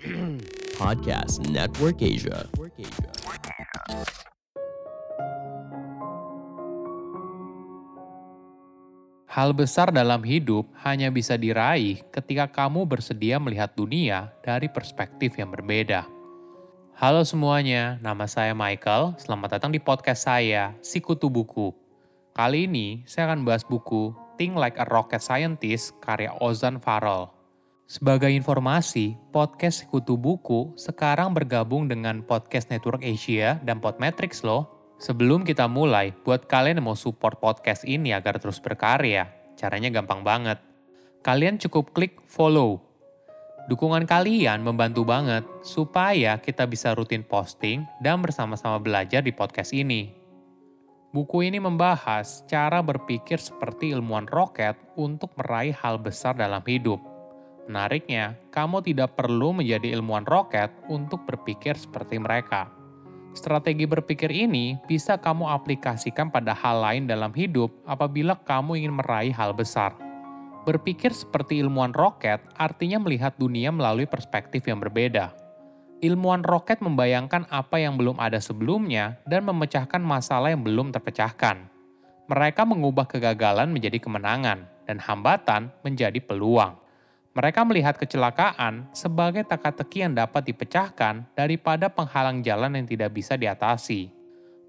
Podcast Network Asia. Hal besar dalam hidup hanya bisa diraih ketika kamu bersedia melihat dunia dari perspektif yang berbeda. Halo semuanya, nama saya Michael. Selamat datang di podcast saya, Sikutu Buku. Kali ini saya akan bahas buku Think Like a Rocket Scientist karya Ozan Farrell. Sebagai informasi, podcast Sekutu Buku sekarang bergabung dengan Podcast Network Asia dan Podmetrics loh. Sebelum kita mulai, buat kalian yang mau support podcast ini agar terus berkarya, caranya gampang banget. Kalian cukup klik follow. Dukungan kalian membantu banget supaya kita bisa rutin posting dan bersama-sama belajar di podcast ini. Buku ini membahas cara berpikir seperti ilmuwan roket untuk meraih hal besar dalam hidup. Menariknya, kamu tidak perlu menjadi ilmuwan roket untuk berpikir seperti mereka Strategi berpikir ini bisa kamu aplikasikan pada hal lain dalam hidup apabila kamu ingin meraih hal besar. Berpikir seperti ilmuwan roket artinya melihat dunia melalui perspektif yang berbeda. Ilmuwan roket membayangkan apa yang belum ada sebelumnya dan memecahkan masalah yang belum terpecahkan. Mereka mengubah kegagalan menjadi kemenangan dan hambatan menjadi peluang. Mereka melihat kecelakaan sebagai teka-teki yang dapat dipecahkan daripada penghalang jalan yang tidak bisa diatasi.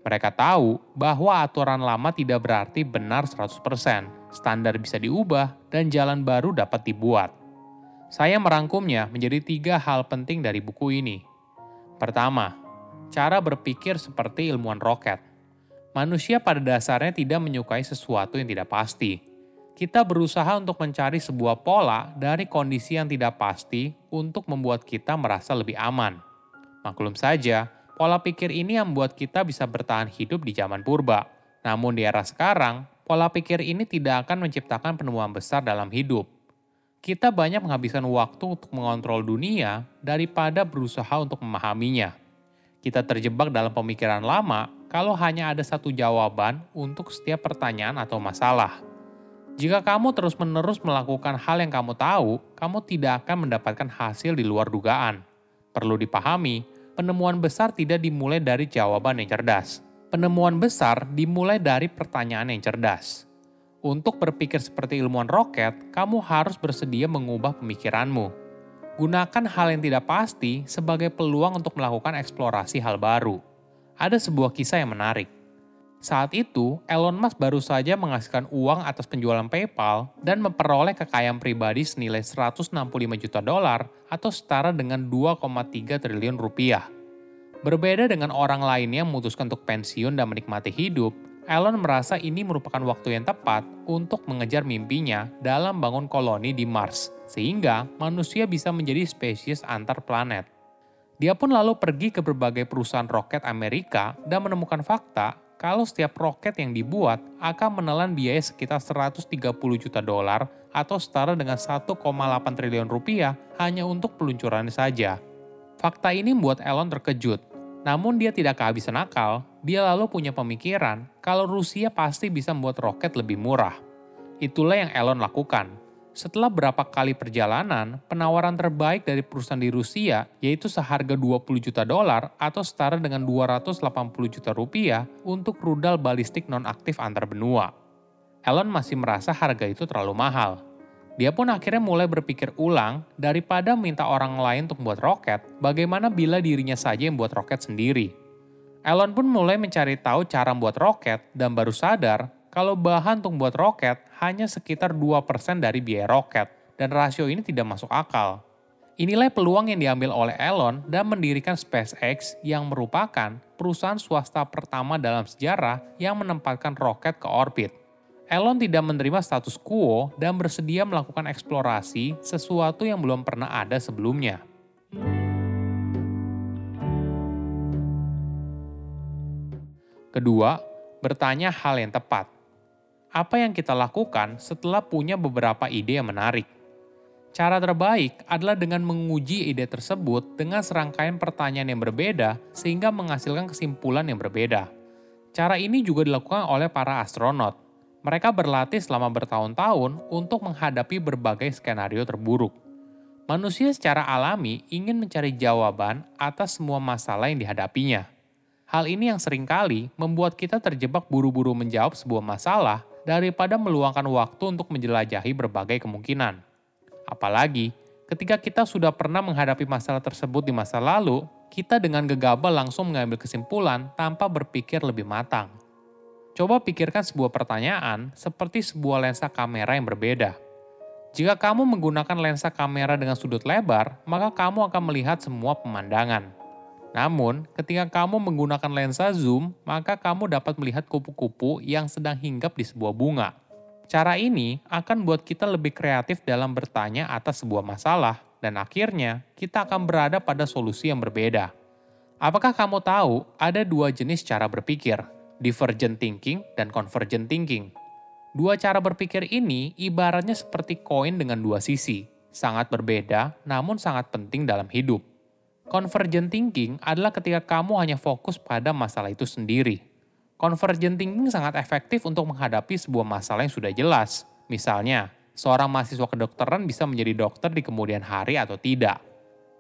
Mereka tahu bahwa aturan lama tidak berarti benar 100%, standar bisa diubah, dan jalan baru dapat dibuat. Saya merangkumnya menjadi tiga hal penting dari buku ini. Pertama, cara berpikir seperti ilmuwan roket. Manusia pada dasarnya tidak menyukai sesuatu yang tidak pasti kita berusaha untuk mencari sebuah pola dari kondisi yang tidak pasti untuk membuat kita merasa lebih aman. Maklum saja, pola pikir ini yang membuat kita bisa bertahan hidup di zaman purba. Namun di era sekarang, pola pikir ini tidak akan menciptakan penemuan besar dalam hidup. Kita banyak menghabiskan waktu untuk mengontrol dunia daripada berusaha untuk memahaminya. Kita terjebak dalam pemikiran lama kalau hanya ada satu jawaban untuk setiap pertanyaan atau masalah. Jika kamu terus-menerus melakukan hal yang kamu tahu, kamu tidak akan mendapatkan hasil di luar dugaan. Perlu dipahami, penemuan besar tidak dimulai dari jawaban yang cerdas. Penemuan besar dimulai dari pertanyaan yang cerdas. Untuk berpikir seperti ilmuwan roket, kamu harus bersedia mengubah pemikiranmu. Gunakan hal yang tidak pasti sebagai peluang untuk melakukan eksplorasi hal baru. Ada sebuah kisah yang menarik saat itu, Elon Musk baru saja menghasilkan uang atas penjualan PayPal dan memperoleh kekayaan pribadi senilai 165 juta dolar atau setara dengan 2,3 triliun rupiah. Berbeda dengan orang lainnya yang memutuskan untuk pensiun dan menikmati hidup, Elon merasa ini merupakan waktu yang tepat untuk mengejar mimpinya dalam bangun koloni di Mars, sehingga manusia bisa menjadi spesies antar planet. Dia pun lalu pergi ke berbagai perusahaan roket Amerika dan menemukan fakta kalau setiap roket yang dibuat akan menelan biaya sekitar 130 juta dolar atau setara dengan 1,8 triliun rupiah hanya untuk peluncurannya saja. Fakta ini membuat Elon terkejut. Namun dia tidak kehabisan akal, dia lalu punya pemikiran kalau Rusia pasti bisa membuat roket lebih murah. Itulah yang Elon lakukan. Setelah berapa kali perjalanan, penawaran terbaik dari perusahaan di Rusia yaitu seharga 20 juta dolar atau setara dengan 280 juta rupiah untuk rudal balistik non-aktif antar benua. Elon masih merasa harga itu terlalu mahal. Dia pun akhirnya mulai berpikir ulang daripada minta orang lain untuk membuat roket, bagaimana bila dirinya saja yang membuat roket sendiri. Elon pun mulai mencari tahu cara membuat roket dan baru sadar kalau bahan untuk membuat roket hanya sekitar 2% dari biaya roket, dan rasio ini tidak masuk akal. Inilah peluang yang diambil oleh Elon dan mendirikan SpaceX yang merupakan perusahaan swasta pertama dalam sejarah yang menempatkan roket ke orbit. Elon tidak menerima status quo dan bersedia melakukan eksplorasi sesuatu yang belum pernah ada sebelumnya. Kedua, bertanya hal yang tepat apa yang kita lakukan setelah punya beberapa ide yang menarik. Cara terbaik adalah dengan menguji ide tersebut dengan serangkaian pertanyaan yang berbeda sehingga menghasilkan kesimpulan yang berbeda. Cara ini juga dilakukan oleh para astronot. Mereka berlatih selama bertahun-tahun untuk menghadapi berbagai skenario terburuk. Manusia secara alami ingin mencari jawaban atas semua masalah yang dihadapinya. Hal ini yang sering kali membuat kita terjebak buru-buru menjawab sebuah masalah daripada meluangkan waktu untuk menjelajahi berbagai kemungkinan. Apalagi ketika kita sudah pernah menghadapi masalah tersebut di masa lalu, kita dengan gegabah langsung mengambil kesimpulan tanpa berpikir lebih matang. Coba pikirkan sebuah pertanyaan seperti sebuah lensa kamera yang berbeda jika kamu menggunakan lensa kamera dengan sudut lebar, maka kamu akan melihat semua pemandangan. Namun, ketika kamu menggunakan lensa zoom, maka kamu dapat melihat kupu-kupu yang sedang hinggap di sebuah bunga. Cara ini akan buat kita lebih kreatif dalam bertanya atas sebuah masalah, dan akhirnya kita akan berada pada solusi yang berbeda. Apakah kamu tahu ada dua jenis cara berpikir, divergent thinking dan convergent thinking? Dua cara berpikir ini ibaratnya seperti koin dengan dua sisi, sangat berbeda namun sangat penting dalam hidup. Convergent thinking adalah ketika kamu hanya fokus pada masalah itu sendiri. Convergent thinking sangat efektif untuk menghadapi sebuah masalah yang sudah jelas. Misalnya, seorang mahasiswa kedokteran bisa menjadi dokter di kemudian hari atau tidak.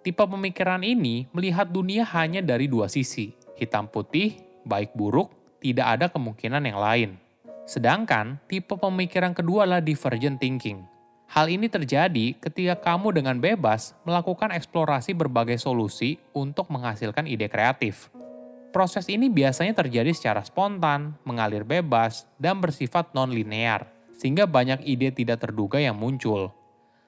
Tipe pemikiran ini melihat dunia hanya dari dua sisi, hitam putih, baik buruk, tidak ada kemungkinan yang lain. Sedangkan tipe pemikiran kedua adalah divergent thinking. Hal ini terjadi ketika kamu dengan bebas melakukan eksplorasi berbagai solusi untuk menghasilkan ide kreatif. Proses ini biasanya terjadi secara spontan, mengalir bebas, dan bersifat non-linear, sehingga banyak ide tidak terduga yang muncul.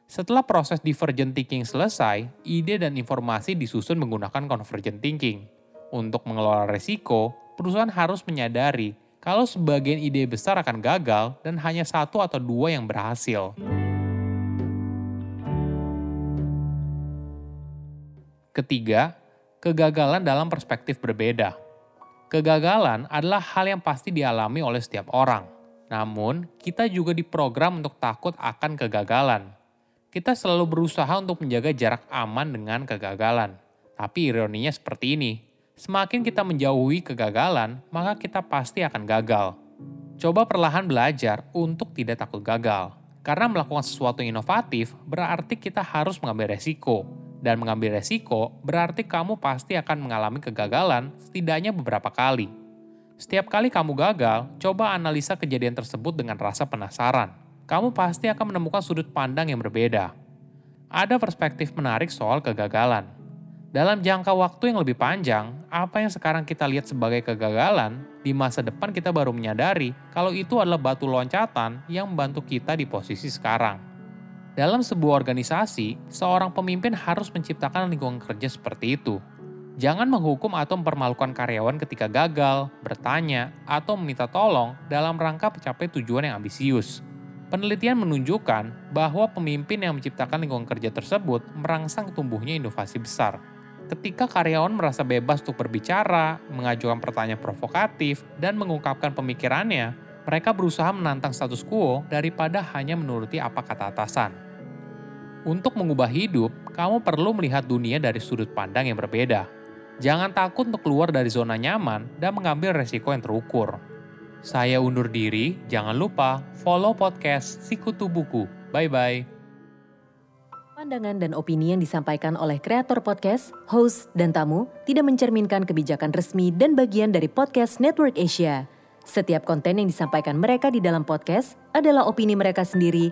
Setelah proses divergent thinking selesai, ide dan informasi disusun menggunakan convergent thinking. Untuk mengelola resiko, perusahaan harus menyadari kalau sebagian ide besar akan gagal dan hanya satu atau dua yang berhasil. Ketiga, kegagalan dalam perspektif berbeda. Kegagalan adalah hal yang pasti dialami oleh setiap orang. Namun, kita juga diprogram untuk takut akan kegagalan. Kita selalu berusaha untuk menjaga jarak aman dengan kegagalan. Tapi ironinya seperti ini, Semakin kita menjauhi kegagalan, maka kita pasti akan gagal. Coba perlahan belajar untuk tidak takut gagal. Karena melakukan sesuatu yang inovatif berarti kita harus mengambil resiko. Dan mengambil resiko berarti kamu pasti akan mengalami kegagalan setidaknya beberapa kali. Setiap kali kamu gagal, coba analisa kejadian tersebut dengan rasa penasaran. Kamu pasti akan menemukan sudut pandang yang berbeda. Ada perspektif menarik soal kegagalan dalam jangka waktu yang lebih panjang, apa yang sekarang kita lihat sebagai kegagalan, di masa depan kita baru menyadari kalau itu adalah batu loncatan yang membantu kita di posisi sekarang. Dalam sebuah organisasi, seorang pemimpin harus menciptakan lingkungan kerja seperti itu. Jangan menghukum atau mempermalukan karyawan ketika gagal, bertanya, atau meminta tolong dalam rangka mencapai tujuan yang ambisius. Penelitian menunjukkan bahwa pemimpin yang menciptakan lingkungan kerja tersebut merangsang tumbuhnya inovasi besar ketika karyawan merasa bebas untuk berbicara, mengajukan pertanyaan provokatif, dan mengungkapkan pemikirannya, mereka berusaha menantang status quo daripada hanya menuruti apa kata atasan. Untuk mengubah hidup, kamu perlu melihat dunia dari sudut pandang yang berbeda. Jangan takut untuk keluar dari zona nyaman dan mengambil resiko yang terukur. Saya undur diri, jangan lupa follow podcast Sikutu Buku. Bye-bye. Pandangan dan opini yang disampaikan oleh kreator podcast, host, dan tamu tidak mencerminkan kebijakan resmi dan bagian dari podcast Network Asia. Setiap konten yang disampaikan mereka di dalam podcast adalah opini mereka sendiri